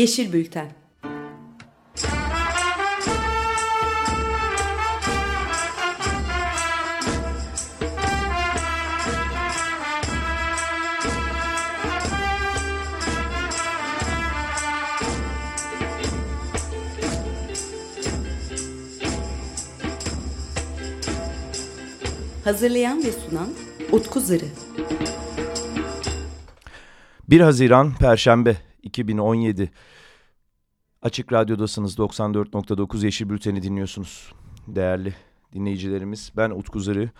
Yeşil Bülten Hazırlayan ve sunan Utku Zırı. 1 Haziran Perşembe 2017 Açık Radyo'dasınız 94.9 Yeşil Bülten'i dinliyorsunuz. Değerli dinleyicilerimiz ben Utku Zırı.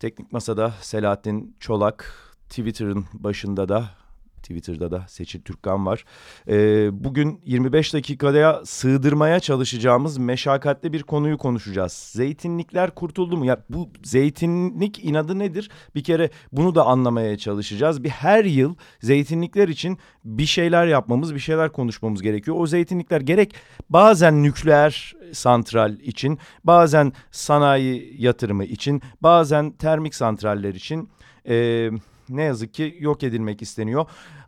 Teknik Masa'da Selahattin Çolak, Twitter'ın başında da Twitter'da da Seçil Türkkan var. Ee, bugün 25 dakikaya sığdırmaya çalışacağımız meşakkatli bir konuyu konuşacağız. Zeytinlikler kurtuldu mu? Ya bu zeytinlik inadı nedir? Bir kere bunu da anlamaya çalışacağız. Bir her yıl zeytinlikler için bir şeyler yapmamız, bir şeyler konuşmamız gerekiyor. O zeytinlikler gerek bazen nükleer santral için, bazen sanayi yatırımı için, bazen termik santraller için... Ee, ne yazık ki yok edilmek isteniyor.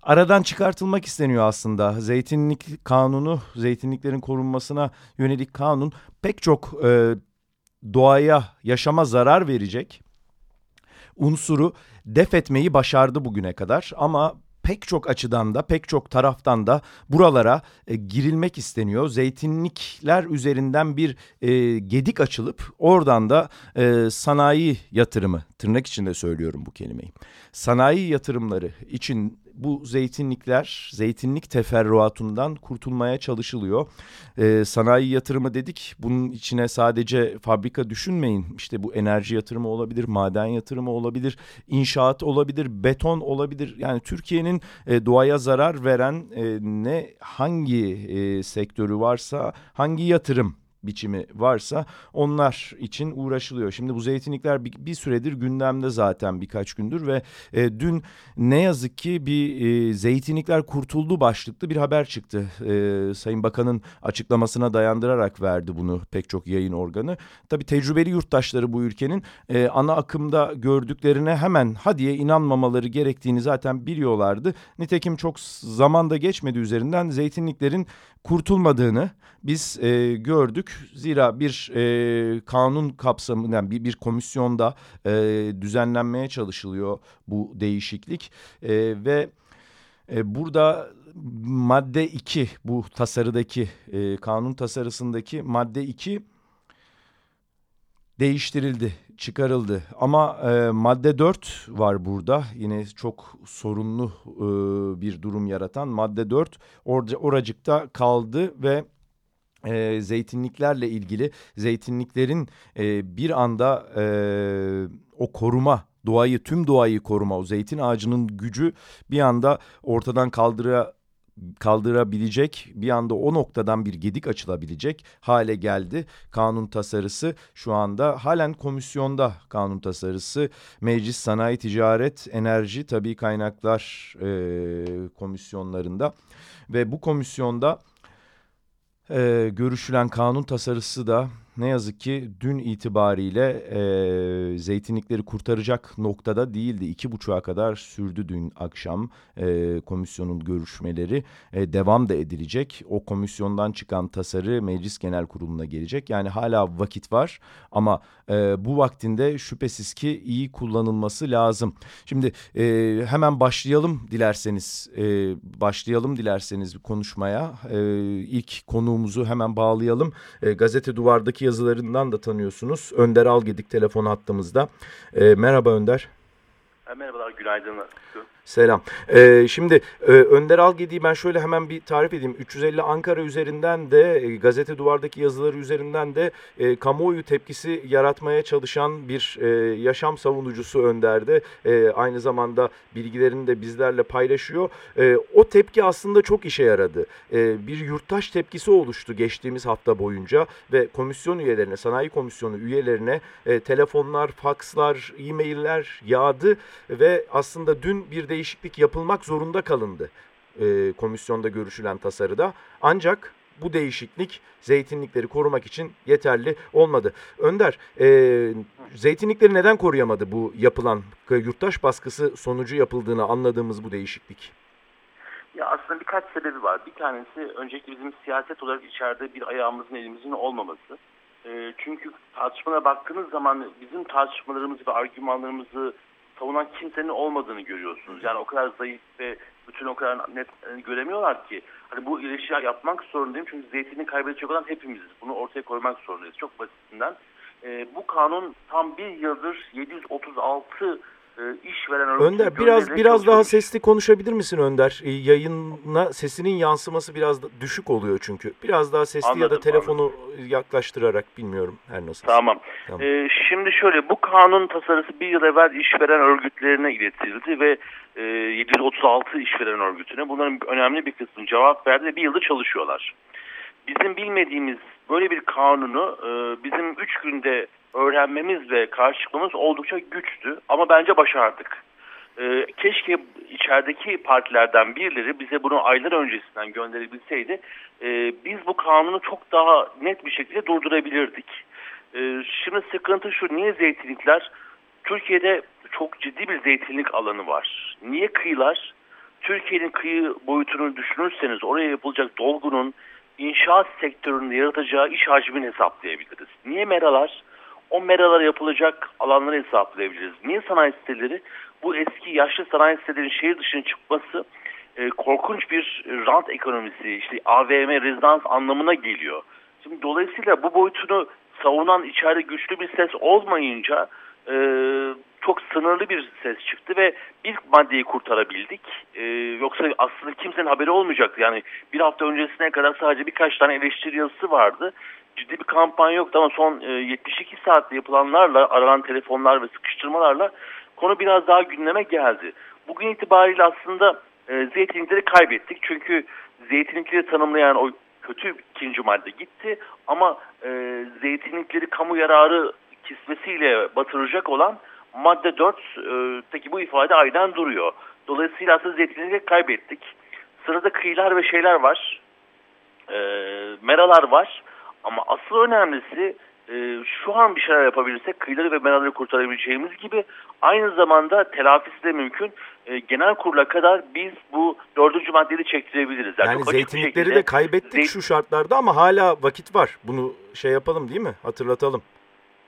Aradan çıkartılmak isteniyor aslında. Zeytinlik kanunu, zeytinliklerin korunmasına yönelik kanun pek çok e, doğaya, yaşama zarar verecek unsuru def etmeyi başardı bugüne kadar. Ama pek çok açıdan da pek çok taraftan da buralara e, girilmek isteniyor. Zeytinlikler üzerinden bir e, gedik açılıp oradan da e, sanayi yatırımı tırnak içinde söylüyorum bu kelimeyi. Sanayi yatırımları için bu zeytinlikler, zeytinlik teferruatından kurtulmaya çalışılıyor. Ee, sanayi yatırımı dedik. Bunun içine sadece fabrika düşünmeyin. İşte bu enerji yatırımı olabilir, maden yatırımı olabilir, inşaat olabilir, beton olabilir. Yani Türkiye'nin e, doğaya zarar veren e, ne hangi e, sektörü varsa, hangi yatırım biçimi varsa onlar için uğraşılıyor. Şimdi bu zeytinlikler bir, bir süredir gündemde zaten birkaç gündür ve e, dün ne yazık ki bir e, zeytinlikler kurtuldu başlıklı bir haber çıktı. E, Sayın Bakan'ın açıklamasına dayandırarak verdi bunu pek çok yayın organı. Tabii tecrübeli yurttaşları bu ülkenin e, ana akımda gördüklerine hemen hadiye inanmamaları gerektiğini zaten biliyorlardı. Nitekim çok zamanda geçmedi üzerinden zeytinliklerin kurtulmadığını biz e, gördük. Zira bir e, kanun kapsamında yani bir, bir komisyonda e, düzenlenmeye çalışılıyor bu değişiklik e, ve e, burada madde 2 bu tasarıdaki e, kanun tasarısındaki madde 2 değiştirildi, çıkarıldı. Ama e, madde 4 var burada. Yine çok sorunlu e, bir durum yaratan madde 4 or oracıkta kaldı ve e, zeytinliklerle ilgili zeytinliklerin e, bir anda e, o koruma doğayı tüm doğayı koruma o zeytin ağacının gücü bir anda ortadan kaldıra kaldırabilecek bir anda o noktadan bir gedik açılabilecek hale geldi. Kanun tasarısı şu anda halen komisyonda kanun tasarısı Meclis Sanayi Ticaret Enerji Tabi Kaynaklar e, komisyonlarında ve bu komisyonda e, görüşülen kanun tasarısı da ne yazık ki dün itibariyle e, zeytinlikleri kurtaracak noktada değildi. İki buçuğa kadar sürdü dün akşam e, komisyonun görüşmeleri. E, devam da edilecek. O komisyondan çıkan tasarı Meclis Genel Kurulu'na gelecek. Yani hala vakit var ama e, bu vaktinde şüphesiz ki iyi kullanılması lazım. Şimdi e, hemen başlayalım dilerseniz. E, başlayalım dilerseniz konuşmaya. E, ilk konuğumuzu hemen bağlayalım. E, gazete Duvar'daki yazılarından da tanıyorsunuz. Önder Algedik telefon hattımızda. E, merhaba Önder. Merhabalar, günaydın. Selam. Ee, şimdi e, Önder Algedi'yi ben şöyle hemen bir tarif edeyim. 350 Ankara üzerinden de e, gazete duvardaki yazıları üzerinden de e, kamuoyu tepkisi yaratmaya çalışan bir e, yaşam savunucusu Önder'de. E, aynı zamanda bilgilerini de bizlerle paylaşıyor. E, o tepki aslında çok işe yaradı. E, bir yurttaş tepkisi oluştu geçtiğimiz hafta boyunca ve komisyon üyelerine, sanayi komisyonu üyelerine e, telefonlar, fakslar, e-mailler yağdı ve aslında dün bir de değişiklik yapılmak zorunda kalındı e, komisyonda görüşülen tasarıda. Ancak bu değişiklik zeytinlikleri korumak için yeterli olmadı. Önder, e, zeytinlikleri neden koruyamadı bu yapılan yurttaş baskısı sonucu yapıldığını anladığımız bu değişiklik? Ya aslında birkaç sebebi var. Bir tanesi öncelikle bizim siyaset olarak içeride bir ayağımızın elimizin olmaması. E, çünkü tartışmalara baktığınız zaman bizim tartışmalarımızı ve argümanlarımızı savunan kimsenin olmadığını görüyorsunuz. Yani o kadar zayıf ve bütün o kadar net e, göremiyorlar ki. Hani bu ilişkiyi yapmak zorundayım çünkü zeytini kaybedecek olan hepimiziz. Bunu ortaya koymak zorundayız. Çok basitinden. E, bu kanun tam bir yıldır 736 e, işveren örgütü Önder biraz biraz daha sesli konuşabilir misin Önder? E, yayına sesinin yansıması biraz düşük oluyor çünkü. Biraz daha sesli ya da Anladım, telefonu yaklaştırarak bilmiyorum her nasıl. Tamam. Tamam. Ee, şimdi şöyle bu kanun tasarısı bir yıl evvel işveren örgütlerine iletildi ve e, 736 işveren örgütüne bunların önemli bir kısmı cevap verdi ve bir yılda çalışıyorlar. Bizim bilmediğimiz böyle bir kanunu e, bizim 3 günde öğrenmemiz ve karşı çıkmamız oldukça güçtü ama bence başardık. E, keşke içerideki partilerden birileri bize bunu aylar öncesinden gönderebilseydi e, biz bu kanunu çok daha net bir şekilde durdurabilirdik. E, şimdi sıkıntı şu niye zeytinlikler? Türkiye'de çok ciddi bir zeytinlik alanı var. Niye kıyılar? Türkiye'nin kıyı boyutunu düşünürseniz oraya yapılacak dolgunun inşaat sektöründe yaratacağı iş hacmini hesaplayabiliriz. Niye meralar? O meralara yapılacak alanları hesaplayabiliriz. Niye sanayi siteleri? Bu eski yaşlı sanayi sitelerin şehir dışına çıkması e, korkunç bir rant ekonomisi, işte AVM, rezidans anlamına geliyor. Şimdi dolayısıyla bu boyutunu savunan içeride güçlü bir ses olmayınca e, çok sınırlı bir ses çıktı ve ilk maddeyi kurtarabildik. E, yoksa aslında kimsenin haberi olmayacaktı. Yani bir hafta öncesine kadar sadece birkaç tane eleştiri yazısı vardı. Ciddi bir kampanya yoktu ama son e, 72 saatte yapılanlarla, aranan telefonlar ve sıkıştırmalarla konu biraz daha gündeme geldi. Bugün itibariyle aslında e, zeytinlikleri kaybettik. Çünkü zeytinlikleri tanımlayan o kötü ikinci madde gitti ama e, zeytinlikleri kamu yararı kisvesiyle batıracak olan madde 4 e, bu ifade aynen duruyor. Dolayısıyla aslında zeytinlikleri kaybettik. Sırada kıyılar ve şeyler var. E, meralar var. Ama asıl önemlisi e, şu an bir şeyler yapabilirsek kıyıları ve meraları kurtarabileceğimiz gibi aynı zamanda telafisi de mümkün. E, genel kurula kadar biz bu dördüncü maddeyi çektirebiliriz. Yani bir zeytinlikleri şekilde de kaybettik zeyt- şu şartlarda ama hala vakit var. Bunu şey yapalım değil mi? Hatırlatalım.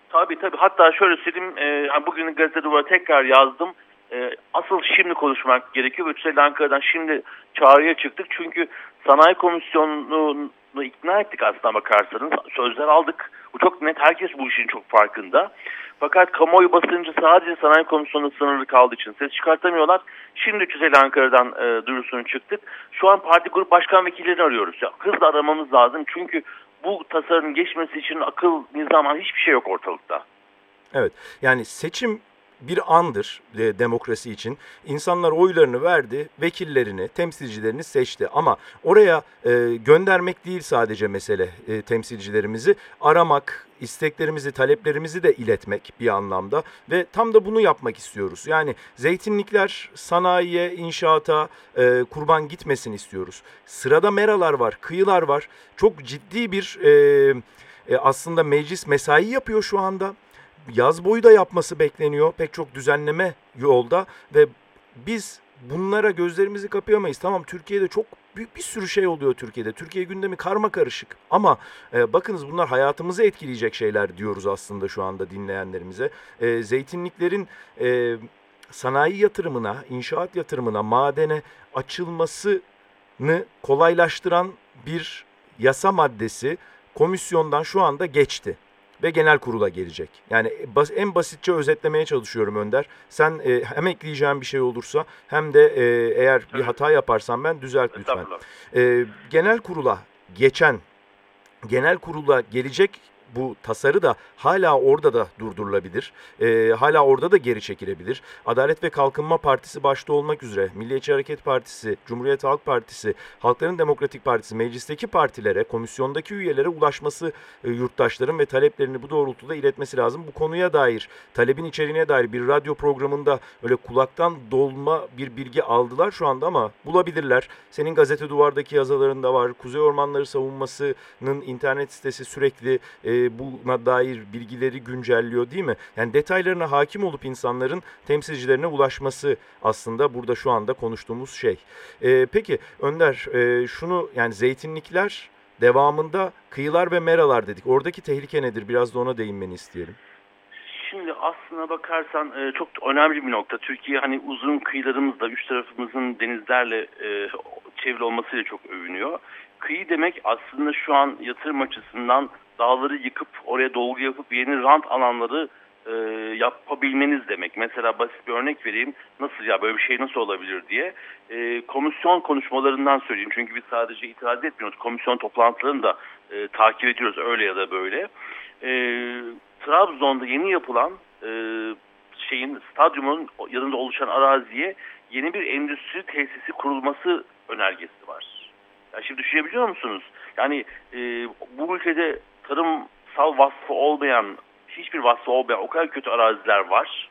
Tabii tabii. Hatta şöyle söyleyeyim. E, bugün gazete duvara tekrar yazdım. E, asıl şimdi konuşmak gerekiyor. Üstelik Ankara'dan şimdi çağrıya çıktık. Çünkü sanayi komisyonunu ikna ettik aslında bakarsanız. Sözler aldık. Bu çok net. Herkes bu işin çok farkında. Fakat kamuoyu basıncı sadece sanayi komisyonunda sınırlı kaldığı için ses çıkartamıyorlar. Şimdi 350 Ankara'dan e, duyurusunu çıktık. Şu an parti grup başkan vekillerini arıyoruz. Ya, hızla aramamız lazım. Çünkü bu tasarının geçmesi için akıl, nizam hiçbir şey yok ortalıkta. Evet. Yani seçim bir andır e, demokrasi için. İnsanlar oylarını verdi, vekillerini, temsilcilerini seçti. Ama oraya e, göndermek değil sadece mesele e, temsilcilerimizi. Aramak, isteklerimizi, taleplerimizi de iletmek bir anlamda. Ve tam da bunu yapmak istiyoruz. Yani zeytinlikler sanayiye, inşaata e, kurban gitmesin istiyoruz. Sırada meralar var, kıyılar var. Çok ciddi bir e, e, aslında meclis mesai yapıyor şu anda yaz boyu da yapması bekleniyor. Pek çok düzenleme yolda ve biz bunlara gözlerimizi kapayamayız. Tamam Türkiye'de çok büyük bir sürü şey oluyor Türkiye'de. Türkiye gündemi karma karışık. Ama e, bakınız bunlar hayatımızı etkileyecek şeyler diyoruz aslında şu anda dinleyenlerimize. E, zeytinliklerin e, sanayi yatırımına, inşaat yatırımına, madene açılmasını kolaylaştıran bir yasa maddesi komisyondan şu anda geçti ve genel kurula gelecek. Yani bas, en basitçe özetlemeye çalışıyorum Önder. Sen e, hem ekleyeceğin bir şey olursa hem de e, eğer bir hata yaparsan ben düzelt lütfen. E, genel kurula geçen, genel kurula gelecek bu tasarı da hala orada da durdurulabilir. E, hala orada da geri çekilebilir. Adalet ve Kalkınma Partisi başta olmak üzere Milliyetçi Hareket Partisi, Cumhuriyet Halk Partisi, Halkların Demokratik Partisi, meclisteki partilere, komisyondaki üyelere ulaşması e, yurttaşların ve taleplerini bu doğrultuda iletmesi lazım. Bu konuya dair, talebin içeriğine dair bir radyo programında öyle kulaktan dolma bir bilgi aldılar şu anda ama bulabilirler. Senin gazete duvardaki yazılarında var. Kuzey Ormanları Savunması'nın internet sitesi sürekli e, buna dair bilgileri güncelliyor değil mi? Yani detaylarına hakim olup insanların temsilcilerine ulaşması aslında burada şu anda konuştuğumuz şey. E, peki Önder e, şunu yani zeytinlikler devamında kıyılar ve meralar dedik. Oradaki tehlike nedir? Biraz da ona değinmeni isteyelim. Şimdi aslına bakarsan e, çok önemli bir nokta. Türkiye hani uzun kıyılarımızla, üç tarafımızın denizlerle e, çevrili olmasıyla çok övünüyor. Kıyı demek aslında şu an yatırım açısından dağları yıkıp oraya dolgu yapıp yeni rant alanları e, yapabilmeniz demek. Mesela basit bir örnek vereyim. Nasıl ya böyle bir şey nasıl olabilir diye. E, komisyon konuşmalarından söyleyeyim. Çünkü biz sadece itiraz etmiyoruz. Komisyon toplantılarını da e, takip ediyoruz öyle ya da böyle. E, Trabzon'da yeni yapılan e, şeyin stadyumun yanında oluşan araziye yeni bir endüstri tesisi kurulması önergesi var. Yani şimdi düşünebiliyor musunuz? Yani e, bu ülkede tarımsal vasfı olmayan, hiçbir vasfı olmayan o kadar kötü araziler var.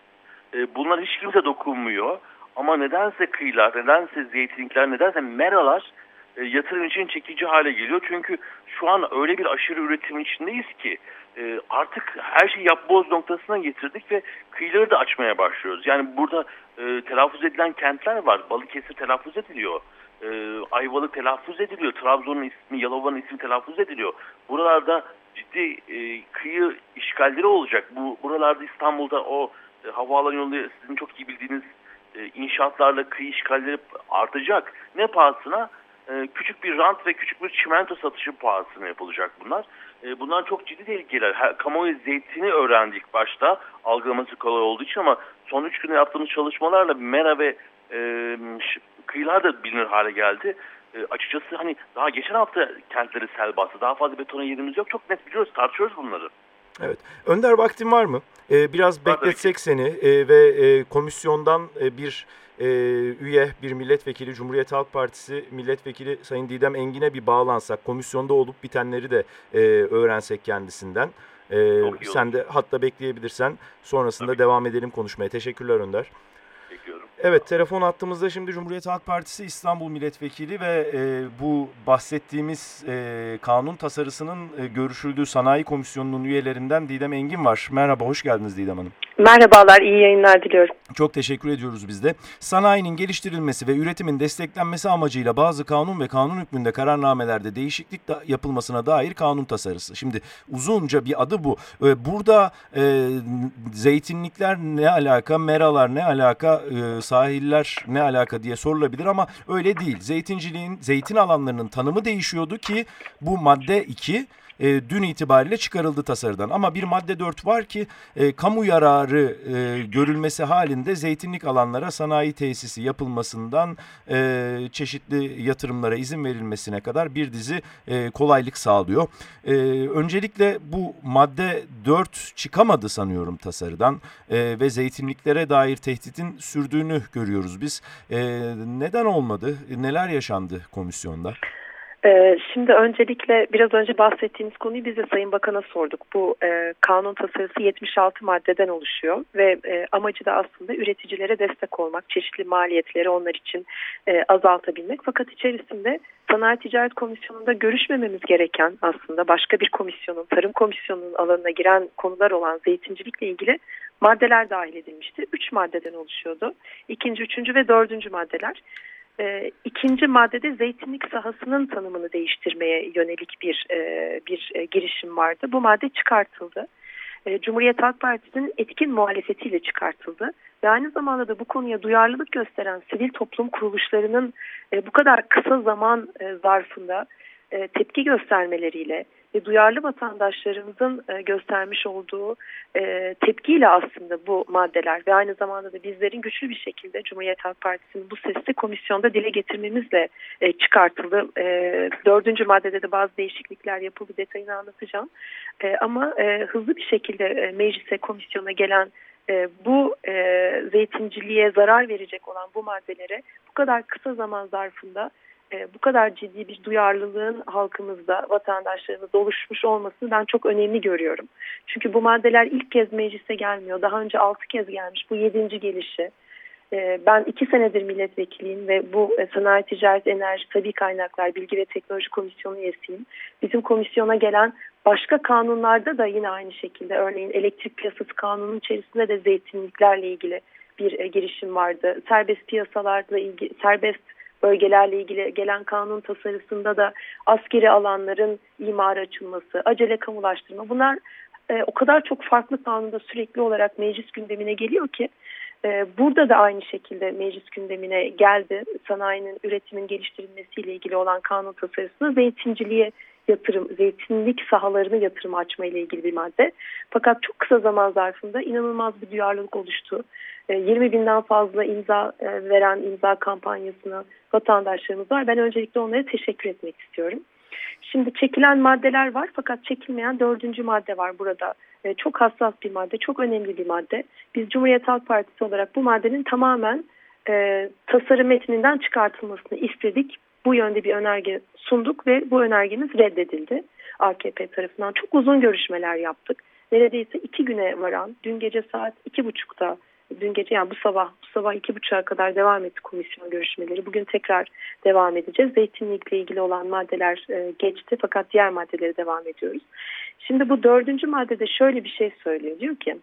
E, bunlar hiç kimse dokunmuyor. Ama nedense kıyılar, nedense zeytinlikler, nedense meralar e, yatırım için çekici hale geliyor. Çünkü şu an öyle bir aşırı üretim içindeyiz ki e, artık her şeyi yap boz noktasına getirdik ve kıyıları da açmaya başlıyoruz. Yani burada e, telaffuz edilen kentler var. Balıkesir telaffuz ediliyor. E, Ayvalık telaffuz ediliyor. Trabzon'un ismi, Yalova'nın ismi telaffuz ediliyor. Buralarda ciddi e, kıyı işgalleri olacak. Bu Buralarda İstanbul'da o e, havaalanı yolu sizin çok iyi bildiğiniz e, inşaatlarla kıyı işgalleri artacak. Ne pahasına? E, küçük bir rant ve küçük bir çimento satışı pahasına yapılacak bunlar. E, bunlar çok ciddi tehlikeler. Kamuoyu zeytini öğrendik başta algılaması kolay olduğu için ama son üç günde yaptığımız çalışmalarla Mera ve e, kıyılar da bilinir hale geldi. E, açıkçası hani daha geçen hafta kentleri sel bastı. Daha fazla betona yerimiz yok. Çok net biliyoruz, tartışıyoruz bunları. Evet. Önder vaktin var mı? Ee, biraz bekletsek seni e, ve e, komisyondan e, bir e, üye, bir milletvekili, Cumhuriyet Halk Partisi milletvekili Sayın Didem Engin'e bir bağlansak, komisyonda olup bitenleri de e, öğrensek kendisinden. E, sen de hatta bekleyebilirsen sonrasında Tabii. devam edelim konuşmaya. Teşekkürler Önder. Evet telefon attığımızda şimdi Cumhuriyet Halk Partisi İstanbul Milletvekili ve e, bu bahsettiğimiz e, kanun tasarısının e, görüşüldüğü sanayi komisyonunun üyelerinden Didem Engin var. Merhaba hoş geldiniz Didem Hanım. Merhabalar iyi yayınlar diliyorum. Çok teşekkür ediyoruz biz de. Sanayinin geliştirilmesi ve üretimin desteklenmesi amacıyla bazı kanun ve kanun hükmünde kararnamelerde değişiklik da yapılmasına dair kanun tasarısı. Şimdi uzunca bir adı bu. E, burada e, zeytinlikler ne alaka, meralar ne alaka, e, sahiller ne alaka diye sorulabilir ama öyle değil. Zeytinciliğin, zeytin alanlarının tanımı değişiyordu ki bu madde 2 e, dün itibariyle çıkarıldı tasarıdan. Ama bir madde 4 var ki e, kamu yararı e, görülmesi halinde zeytinlik alanlara sanayi tesisi yapılmasından e, çeşitli yatırımlara izin verilmesine kadar bir dizi e, kolaylık sağlıyor. E, öncelikle bu madde 4 çıkamadı sanıyorum tasarıdan e, ve zeytinliklere dair tehditin sürdüğünü görüyoruz biz. E, neden olmadı? Neler yaşandı komisyonda? Ee, şimdi öncelikle biraz önce bahsettiğiniz konuyu biz de Sayın Bakan'a sorduk. Bu e, kanun tasarısı 76 maddeden oluşuyor ve e, amacı da aslında üreticilere destek olmak, çeşitli maliyetleri onlar için e, azaltabilmek. Fakat içerisinde Sanayi Ticaret Komisyonu'nda görüşmememiz gereken aslında başka bir komisyonun, Tarım Komisyonu'nun alanına giren konular olan zeytincilikle ilgili maddeler dahil edilmişti. Üç maddeden oluşuyordu. İkinci, üçüncü ve dördüncü maddeler. E, ikinci maddede zeytinlik sahasının tanımını değiştirmeye yönelik bir e, bir e, girişim vardı. Bu madde çıkartıldı. E, Cumhuriyet Halk Partisi'nin etkin muhalefetiyle çıkartıldı. Ve aynı zamanda da bu konuya duyarlılık gösteren sivil toplum kuruluşlarının e, bu kadar kısa zaman e, zarfında e, tepki göstermeleriyle ve duyarlı vatandaşlarımızın e, göstermiş olduğu e, tepkiyle aslında bu maddeler ve aynı zamanda da bizlerin güçlü bir şekilde Cumhuriyet Halk Partisi'nin bu sesli komisyonda dile getirmemizle e, çıkartıldı. Dördüncü maddede de bazı değişiklikler yapıldı detayını anlatacağım. Ama hızlı bir şekilde meclise komisyona gelen bu e, zeytinciliğe zarar verecek olan bu maddelere bu kadar kısa zaman zarfında e, bu kadar ciddi bir duyarlılığın halkımızda, vatandaşlarımızda oluşmuş olmasını ben çok önemli görüyorum. Çünkü bu maddeler ilk kez meclise gelmiyor. Daha önce altı kez gelmiş. Bu yedinci gelişi. E, ben iki senedir milletvekiliyim ve bu e, Sanayi Ticaret Enerji Tabi Kaynaklar Bilgi ve Teknoloji Komisyonu üyesiyim. Bizim komisyona gelen başka kanunlarda da yine aynı şekilde örneğin elektrik piyasası kanunun içerisinde de zeytinliklerle ilgili bir e, girişim vardı. Serbest piyasalarla ilgili serbest bölgelerle ilgili gelen kanun tasarısında da askeri alanların imar açılması, acele kamulaştırma bunlar e, o kadar çok farklı kanunda sürekli olarak meclis gündemine geliyor ki e, burada da aynı şekilde meclis gündemine geldi. Sanayinin üretimin geliştirilmesiyle ilgili olan kanun tasarısında zeytinciliğe yatırım, zeytinlik sahalarını yatırım açma ile ilgili bir madde. Fakat çok kısa zaman zarfında inanılmaz bir duyarlılık oluştu. 20 e, binden fazla imza e, veren imza kampanyasına vatandaşlarımız var. Ben öncelikle onlara teşekkür etmek istiyorum. Şimdi çekilen maddeler var fakat çekilmeyen dördüncü madde var burada. E, çok hassas bir madde, çok önemli bir madde. Biz Cumhuriyet Halk Partisi olarak bu maddenin tamamen tasarım metninden çıkartılmasını istedik. Bu yönde bir önerge sunduk ve bu önergemiz reddedildi AKP tarafından. Çok uzun görüşmeler yaptık. Neredeyse iki güne varan, dün gece saat iki buçukta dün gece yani bu sabah bu sabah iki buçuğa kadar devam etti komisyon görüşmeleri. Bugün tekrar devam edeceğiz. Zeytinlikle ilgili olan maddeler e, geçti fakat diğer maddelere devam ediyoruz. Şimdi bu dördüncü maddede şöyle bir şey söylüyor. Diyor ki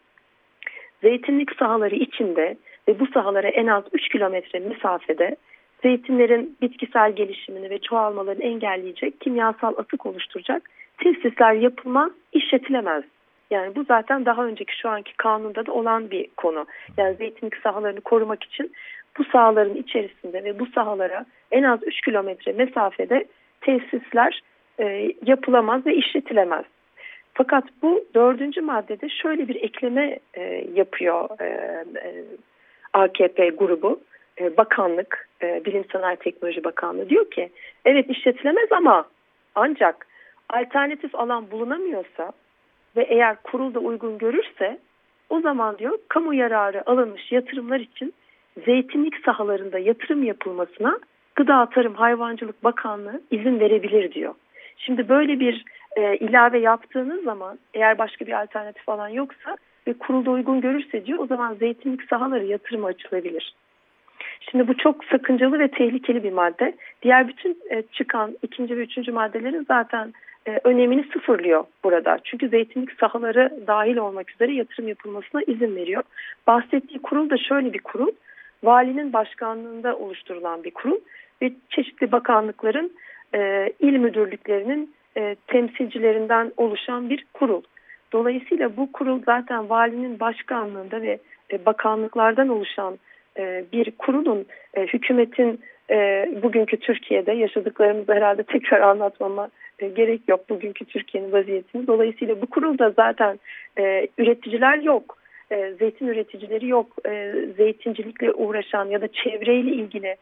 zeytinlik sahaları içinde ve bu sahalara en az 3 kilometre mesafede zeytinlerin bitkisel gelişimini ve çoğalmalarını engelleyecek kimyasal atık oluşturacak tesisler yapılmaz, işletilemez yani bu zaten daha önceki şu anki kanunda da olan bir konu. Yani zeytinlik sahalarını korumak için bu sahaların içerisinde ve bu sahalara en az 3 kilometre mesafede tesisler e, yapılamaz ve işletilemez. Fakat bu dördüncü maddede şöyle bir ekleme e, yapıyor e, e, AKP grubu, e, bakanlık, e, Bilim Sanayi Teknoloji Bakanlığı diyor ki evet işletilemez ama ancak alternatif alan bulunamıyorsa ve eğer kurul da uygun görürse o zaman diyor kamu yararı alınmış yatırımlar için zeytinlik sahalarında yatırım yapılmasına Gıda Tarım Hayvancılık Bakanlığı izin verebilir diyor. Şimdi böyle bir e, ilave yaptığınız zaman eğer başka bir alternatif alan yoksa ve kurulda uygun görürse diyor o zaman zeytinlik sahaları yatırıma açılabilir. Şimdi bu çok sakıncalı ve tehlikeli bir madde. Diğer bütün e, çıkan ikinci ve üçüncü maddelerin zaten e, önemini sıfırlıyor burada. Çünkü zeytinlik sahaları dahil olmak üzere yatırım yapılmasına izin veriyor. Bahsettiği kurul da şöyle bir kurul. Valinin başkanlığında oluşturulan bir kurul ve çeşitli bakanlıkların e, il müdürlüklerinin e, temsilcilerinden oluşan bir kurul. Dolayısıyla bu kurul zaten valinin başkanlığında ve e, bakanlıklardan oluşan e, bir kurulun e, hükümetin e, bugünkü Türkiye'de yaşadıklarımızı herhalde tekrar anlatmama gerek yok bugünkü Türkiye'nin vaziyetini. Dolayısıyla bu kurulda zaten üreticiler yok. E, zeytin üreticileri yok. Zeytincilikle uğraşan ya da çevreyle ilgili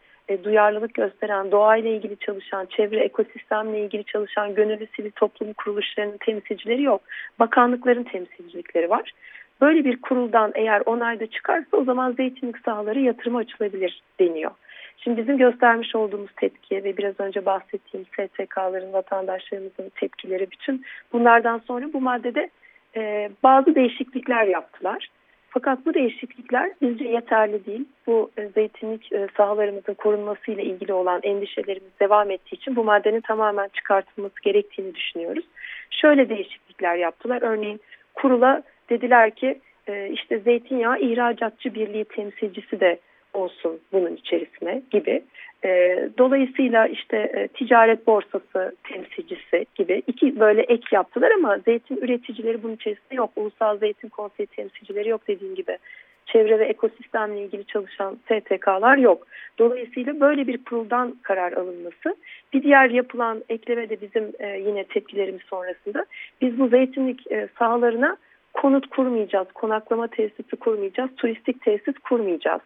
duyarlılık gösteren, doğayla ilgili çalışan, çevre ekosistemle ilgili çalışan gönüllü sivil toplum kuruluşlarının temsilcileri yok. Bakanlıkların temsilcilikleri var. Böyle bir kuruldan eğer onayda çıkarsa o zaman zeytinlik sahaları yatırıma açılabilir deniyor. Şimdi bizim göstermiş olduğumuz tepki ve biraz önce bahsettiğim STK'ların, vatandaşlarımızın tepkileri bütün bunlardan sonra bu maddede e, bazı değişiklikler yaptılar. Fakat bu değişiklikler bizce yeterli değil. Bu e, zeytinlik e, sahalarımızın korunmasıyla ilgili olan endişelerimiz devam ettiği için bu maddenin tamamen çıkartılması gerektiğini düşünüyoruz. Şöyle değişiklikler yaptılar. Örneğin kurula dediler ki e, işte zeytinyağı ihracatçı birliği temsilcisi de olsun bunun içerisine gibi. E, dolayısıyla işte e, ticaret borsası temsilcisi gibi iki böyle ek yaptılar ama zeytin üreticileri bunun içerisinde yok. Ulusal Zeytin Konseyi temsilcileri yok dediğim gibi. Çevre ve ekosistemle ilgili çalışan STK'lar yok. Dolayısıyla böyle bir kuruldan karar alınması. Bir diğer yapılan ekleme de bizim e, yine tepkilerimiz sonrasında. Biz bu zeytinlik e, sahalarına konut kurmayacağız, konaklama tesisi kurmayacağız, turistik tesis kurmayacağız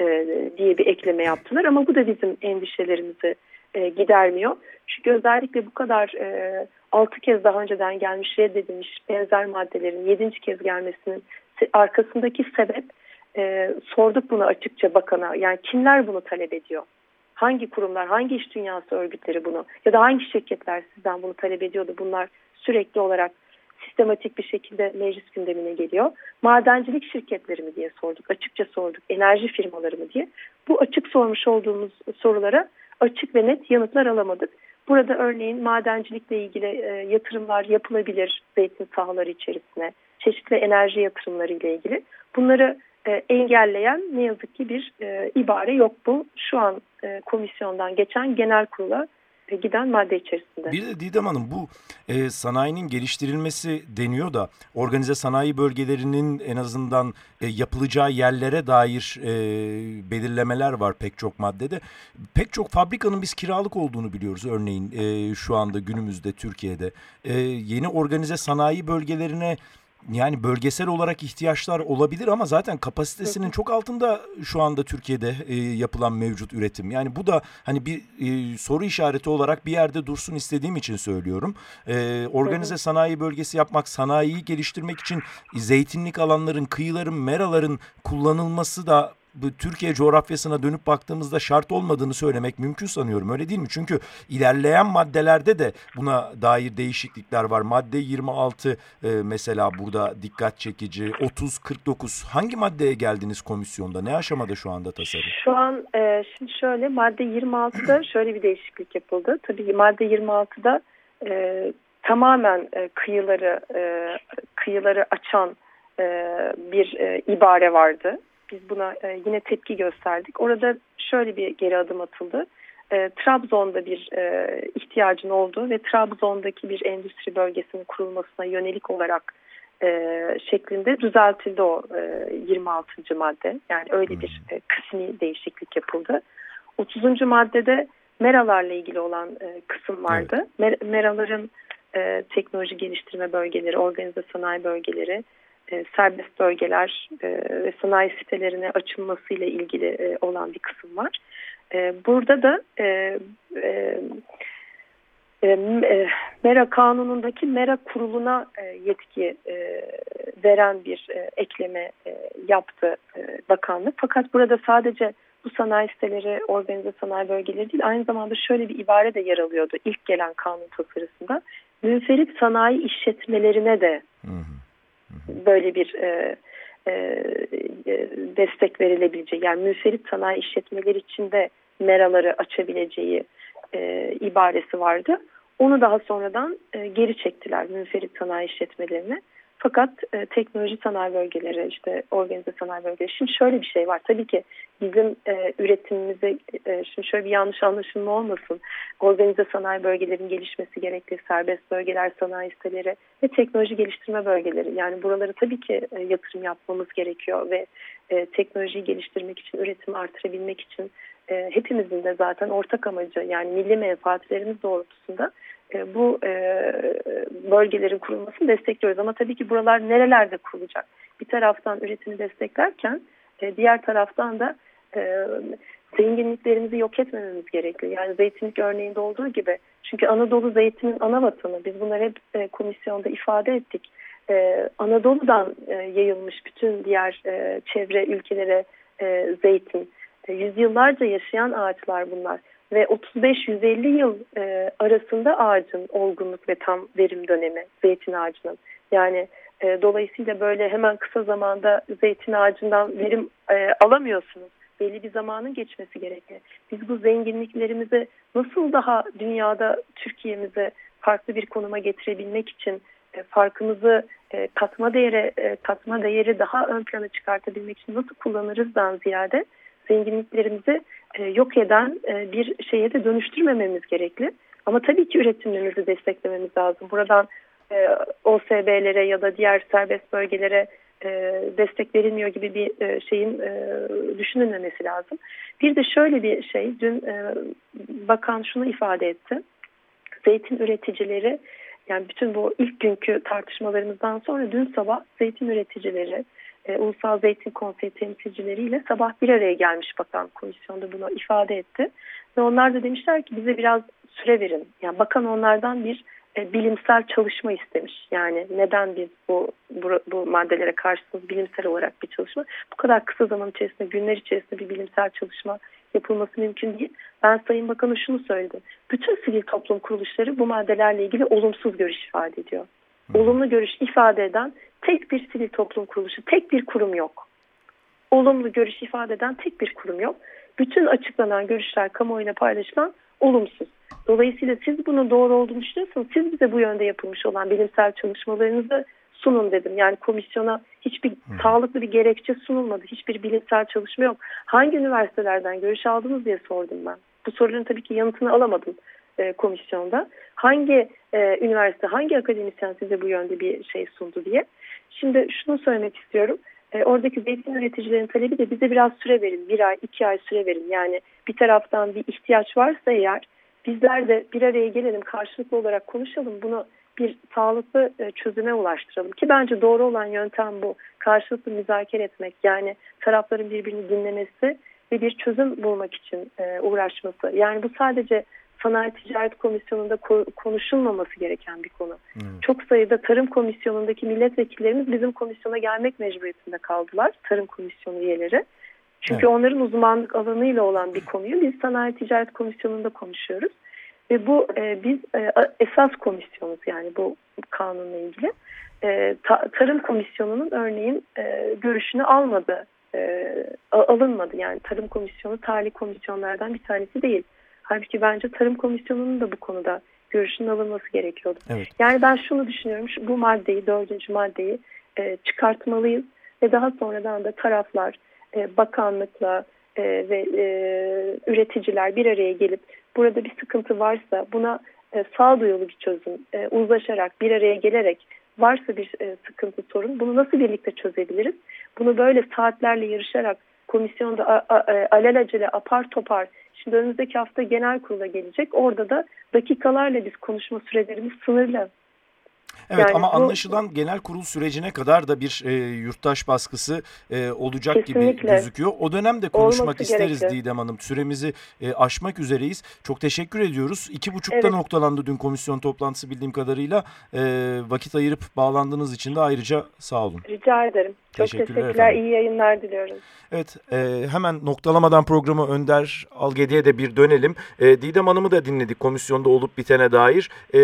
e, diye bir ekleme yaptılar. Ama bu da bizim endişelerimizi e, gidermiyor. Çünkü özellikle bu kadar e, 6 kez daha önceden gelmiş reddedilmiş benzer maddelerin 7. kez gelmesinin arkasındaki sebep e, sorduk bunu açıkça bakana. Yani kimler bunu talep ediyor? Hangi kurumlar, hangi iş dünyası örgütleri bunu ya da hangi şirketler sizden bunu talep ediyordu? Bunlar sürekli olarak sistematik bir şekilde meclis gündemine geliyor. Madencilik şirketleri mi diye sorduk, açıkça sorduk, enerji firmaları mı diye. Bu açık sormuş olduğumuz sorulara açık ve net yanıtlar alamadık. Burada örneğin madencilikle ilgili e, yatırımlar yapılabilir zeytin sahaları içerisine, çeşitli enerji yatırımları ile ilgili. Bunları e, engelleyen ne yazık ki bir e, ibare yok bu. Şu an e, komisyondan geçen genel kurula giden madde içerisinde. Bir de Didem Hanım bu e, sanayinin geliştirilmesi deniyor da organize sanayi bölgelerinin en azından e, yapılacağı yerlere dair e, belirlemeler var pek çok maddede. Pek çok fabrikanın biz kiralık olduğunu biliyoruz örneğin e, şu anda günümüzde Türkiye'de. E, yeni organize sanayi bölgelerine yani bölgesel olarak ihtiyaçlar olabilir ama zaten kapasitesinin çok altında şu anda Türkiye'de e, yapılan mevcut üretim. Yani bu da hani bir e, soru işareti olarak bir yerde dursun istediğim için söylüyorum. E, organize sanayi bölgesi yapmak, sanayiyi geliştirmek için zeytinlik alanların, kıyıların, meraların kullanılması da bu Türkiye coğrafyasına dönüp baktığımızda şart olmadığını söylemek mümkün sanıyorum. Öyle değil mi? Çünkü ilerleyen maddelerde de buna dair değişiklikler var. Madde 26 e, mesela burada dikkat çekici. 30-49 hangi maddeye geldiniz komisyonda? Ne aşamada şu anda tasarım? Şu an e, şimdi şöyle madde 26'da şöyle bir değişiklik yapıldı. Tabii madde 26'da e, tamamen e, kıyıları e, kıyıları açan e, bir e, ibare vardı biz buna e, yine tepki gösterdik. Orada şöyle bir geri adım atıldı. E, Trabzon'da bir e, ihtiyacın olduğu ve Trabzon'daki bir endüstri bölgesinin kurulmasına yönelik olarak e, şeklinde düzeltildi o e, 26. madde. Yani öyle bir e, kısmi değişiklik yapıldı. 30. maddede meralarla ilgili olan e, kısım vardı. Mer meraların e, teknoloji geliştirme bölgeleri, organize sanayi bölgeleri, e, serbest bölgeler e, ve sanayi sitelerine açılmasıyla ilgili e, olan bir kısım var. E, burada da e, e, e, MERA kanunundaki MERA kuruluna e, yetki e, veren bir e, ekleme e, yaptı e, bakanlık. Fakat burada sadece bu sanayi siteleri, organize sanayi bölgeleri değil aynı zamanda şöyle bir ibare de yer alıyordu ilk gelen kanun tasarısında. Münferit sanayi işletmelerine de hı hı böyle bir e, e, e, destek verilebileceği yani müferit sanayi işletmeleri içinde meraları açabileceği e, ibaresi vardı. Onu daha sonradan e, geri çektiler münferit sanayi işletmelerine. Fakat e, teknoloji sanayi bölgeleri, işte organize sanayi bölgeleri. Şimdi şöyle bir şey var. Tabii ki bizim e, üretimimize, e, şimdi şöyle bir yanlış anlaşılma olmasın. Organize sanayi bölgelerin gelişmesi gerekli. Serbest bölgeler, sanayi siteleri ve teknoloji geliştirme bölgeleri. Yani buraları tabii ki e, yatırım yapmamız gerekiyor ve e, teknolojiyi geliştirmek için, üretimi artırabilmek için e, hepimizin de zaten ortak amacı yani milli menfaatlerimiz doğrultusunda bu e, bölgelerin kurulmasını destekliyoruz. Ama tabii ki buralar nerelerde kurulacak? Bir taraftan üretimi desteklerken e, diğer taraftan da zenginliklerimizi yok etmememiz gerekiyor. Yani zeytinlik örneğinde olduğu gibi. Çünkü Anadolu zeytinin ana vatanı. Biz bunları hep komisyonda ifade ettik. Anadolu'dan yayılmış bütün diğer çevre ülkelere zeytin. Yüzyıllarca yaşayan ağaçlar bunlar ve 35-150 yıl e, arasında ağacın olgunluk ve tam verim dönemi zeytin ağacının. Yani e, dolayısıyla böyle hemen kısa zamanda zeytin ağacından verim e, alamıyorsunuz. Belli bir zamanın geçmesi gerekiyor. Biz bu zenginliklerimizi nasıl daha dünyada Türkiye'mize farklı bir konuma getirebilmek için e, farkımızı e, katma değeri e, katma değeri daha ön plana çıkartabilmek için nasıl kullanırızdan ziyade zenginliklerimizi e, yok eden e, bir şeye de dönüştürmememiz gerekli. Ama tabii ki üretimlerimizi desteklememiz lazım. Buradan e, OSB'lere ya da diğer serbest bölgelere destek verilmiyor gibi bir şeyin düşünülmemesi lazım. Bir de şöyle bir şey, dün bakan şunu ifade etti. Zeytin üreticileri, yani bütün bu ilk günkü tartışmalarımızdan sonra dün sabah zeytin üreticileri, e, Ulusal Zeytin Konseyi temsilcileriyle sabah bir araya gelmiş bakan komisyonda bunu ifade etti. Ve onlar da demişler ki bize biraz süre verin. Yani bakan onlardan bir e, bilimsel çalışma istemiş. Yani neden biz bu, bu, bu maddelere karşısınız bilimsel olarak bir çalışma. Bu kadar kısa zaman içerisinde, günler içerisinde bir bilimsel çalışma yapılması mümkün değil. Ben Sayın Bakan'a şunu söyledim. Bütün sivil toplum kuruluşları bu maddelerle ilgili olumsuz görüş ifade ediyor. Olumlu görüş ifade eden tek bir sivil toplum kuruluşu, tek bir kurum yok. Olumlu görüş ifade eden tek bir kurum yok. bütün açıklanan görüşler kamuoyuna paylaşılan olumsuz. Dolayısıyla siz bunun doğru olduğunu düşünüyorsanız siz bize bu yönde yapılmış olan bilimsel çalışmalarınızı sunun dedim. Yani komisyona hiçbir hmm. sağlıklı bir gerekçe sunulmadı. Hiçbir bilimsel çalışma yok. Hangi üniversitelerden görüş aldınız diye sordum ben. Bu soruların tabii ki yanıtını alamadım e, komisyonda. Hangi e, üniversite, hangi akademisyen size bu yönde bir şey sundu diye. Şimdi şunu söylemek istiyorum. E, oradaki zeytin üreticilerin talebi de bize biraz süre verin. Bir ay, iki ay süre verin. Yani bir taraftan bir ihtiyaç varsa eğer bizler de bir araya gelelim, karşılıklı olarak konuşalım. Bunu bir sağlıklı e, çözüme ulaştıralım ki bence doğru olan yöntem bu. Karşılıklı müzakere etmek yani tarafların birbirini dinlemesi ve bir çözüm bulmak için e, uğraşması. Yani bu sadece Sanayi Ticaret Komisyonu'nda konuşulmaması gereken bir konu. Hmm. Çok sayıda Tarım Komisyonu'ndaki milletvekillerimiz bizim komisyona gelmek mecburiyetinde kaldılar. Tarım Komisyonu üyeleri. Çünkü evet. onların uzmanlık alanıyla olan bir konuyu biz Sanayi Ticaret Komisyonu'nda konuşuyoruz. Ve bu e, biz e, esas komisyonuz yani bu kanunla ilgili. E, ta, Tarım Komisyonu'nun örneğin e, görüşünü almadı, e, alınmadı. Yani Tarım Komisyonu tali komisyonlardan bir tanesi değil. Halbuki bence Tarım Komisyonu'nun da bu konuda görüşünün alınması gerekiyordu. Evet. Yani ben şunu düşünüyorum, şu, bu maddeyi, dördüncü maddeyi e, çıkartmalıyız ve daha sonradan da taraflar e, bakanlıkla e, ve e, üreticiler bir araya gelip burada bir sıkıntı varsa buna e, sağduyulu bir çözüm, e, uzlaşarak bir araya gelerek varsa bir e, sıkıntı sorun bunu nasıl birlikte çözebiliriz? Bunu böyle saatlerle yarışarak komisyonda a, e, alelacele apar topar şimdi önümüzdeki hafta genel kurula gelecek. Orada da dakikalarla biz konuşma sürelerimiz sınırlı. Evet yani ama bu, anlaşılan genel kurul sürecine kadar da bir e, yurttaş baskısı e, olacak kesinlikle. gibi gözüküyor. O dönemde konuşmak Olması isteriz gerekli. Didem Hanım. Süremizi e, aşmak üzereyiz. Çok teşekkür ediyoruz. İki buçukta evet. noktalandı dün komisyon toplantısı bildiğim kadarıyla. E, vakit ayırıp bağlandığınız için de ayrıca sağ olun. Rica ederim. Çok teşekkürler. teşekkürler. Efendim. İyi yayınlar diliyorum. Evet e, hemen noktalamadan programı Önder Algedi'ye de bir dönelim. E, Didem Hanım'ı da dinledik komisyonda olup bitene dair. E,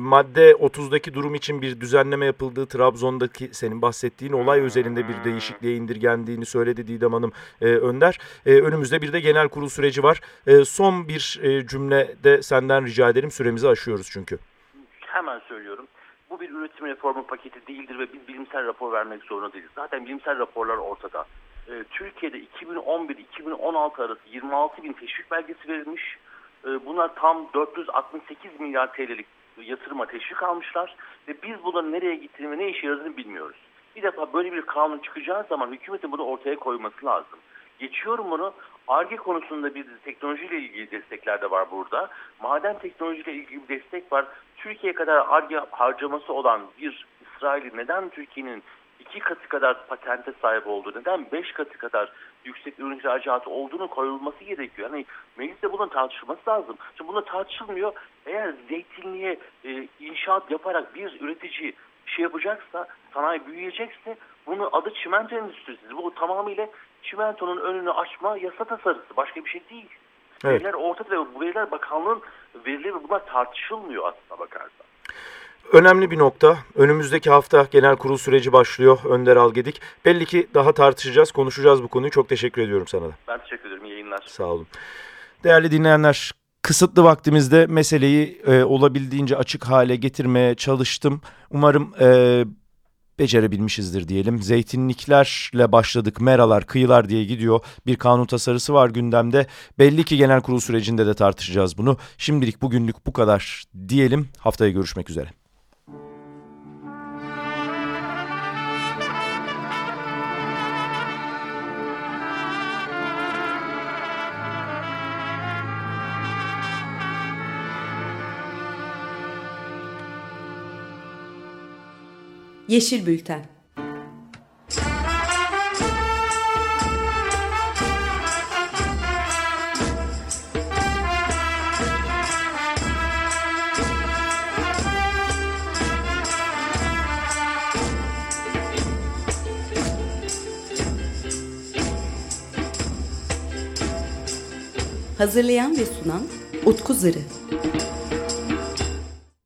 madde 30'daki durum için bir düzenleme yapıldığı Trabzon'daki senin bahsettiğin olay özelinde bir değişikliğe indirgendiğini söyledi Didem Hanım e, Önder. E, önümüzde bir de genel kurul süreci var. E, son bir e, cümle de senden rica ederim süremizi aşıyoruz çünkü. Hemen söylüyorum. Bu bir üretim reformu paketi değildir ve biz bilimsel rapor vermek zorunda değiliz. Zaten bilimsel raporlar ortada. Ee, Türkiye'de 2011-2016 arası 26 bin teşvik belgesi verilmiş. Ee, bunlar tam 468 milyar TL'lik yatırıma teşvik almışlar ve biz bunların nereye gittiğini ve ne işe yaradığını bilmiyoruz. Bir defa böyle bir kanun çıkacağı zaman hükümetin bunu ortaya koyması lazım. Geçiyorum bunu. ARGE konusunda bir teknolojiyle ilgili destekler de var burada. Maden teknolojiyle ilgili bir destek var. Türkiye kadar ARGE harcaması olan bir İsrail'i neden Türkiye'nin iki katı kadar patente sahip olduğu, neden beş katı kadar yüksek ürün ihracatı olduğunu koyulması gerekiyor. Yani mecliste bunun tartışılması lazım. Şimdi bunun tartışılmıyor. Eğer zeytinliğe e, inşaat yaparak bir üretici şey yapacaksa, sanayi büyüyecekse bunu adı çimento endüstrisi. Bu tamamıyla çimentonun önünü açma yasa tasarısı. Başka bir şey değil. Evet. Veriler ortada ve bu veriler bakanlığın verileri bunlar tartışılmıyor aslında bakarsan. Önemli bir nokta. Önümüzdeki hafta genel kurul süreci başlıyor. Önder Algedik. Belli ki daha tartışacağız, konuşacağız bu konuyu. Çok teşekkür ediyorum sana da. Ben teşekkür ederim. İyi yayınlar. Sağ olun. Değerli dinleyenler, kısıtlı vaktimizde meseleyi e, olabildiğince açık hale getirmeye çalıştım. Umarım e, becerebilmişizdir diyelim. Zeytinliklerle başladık, meralar, kıyılar diye gidiyor. Bir kanun tasarısı var gündemde. Belli ki genel kurul sürecinde de tartışacağız bunu. Şimdilik bugünlük bu kadar diyelim. Haftaya görüşmek üzere. Yeşil Bülten Hazırlayan ve sunan Utku Zırı.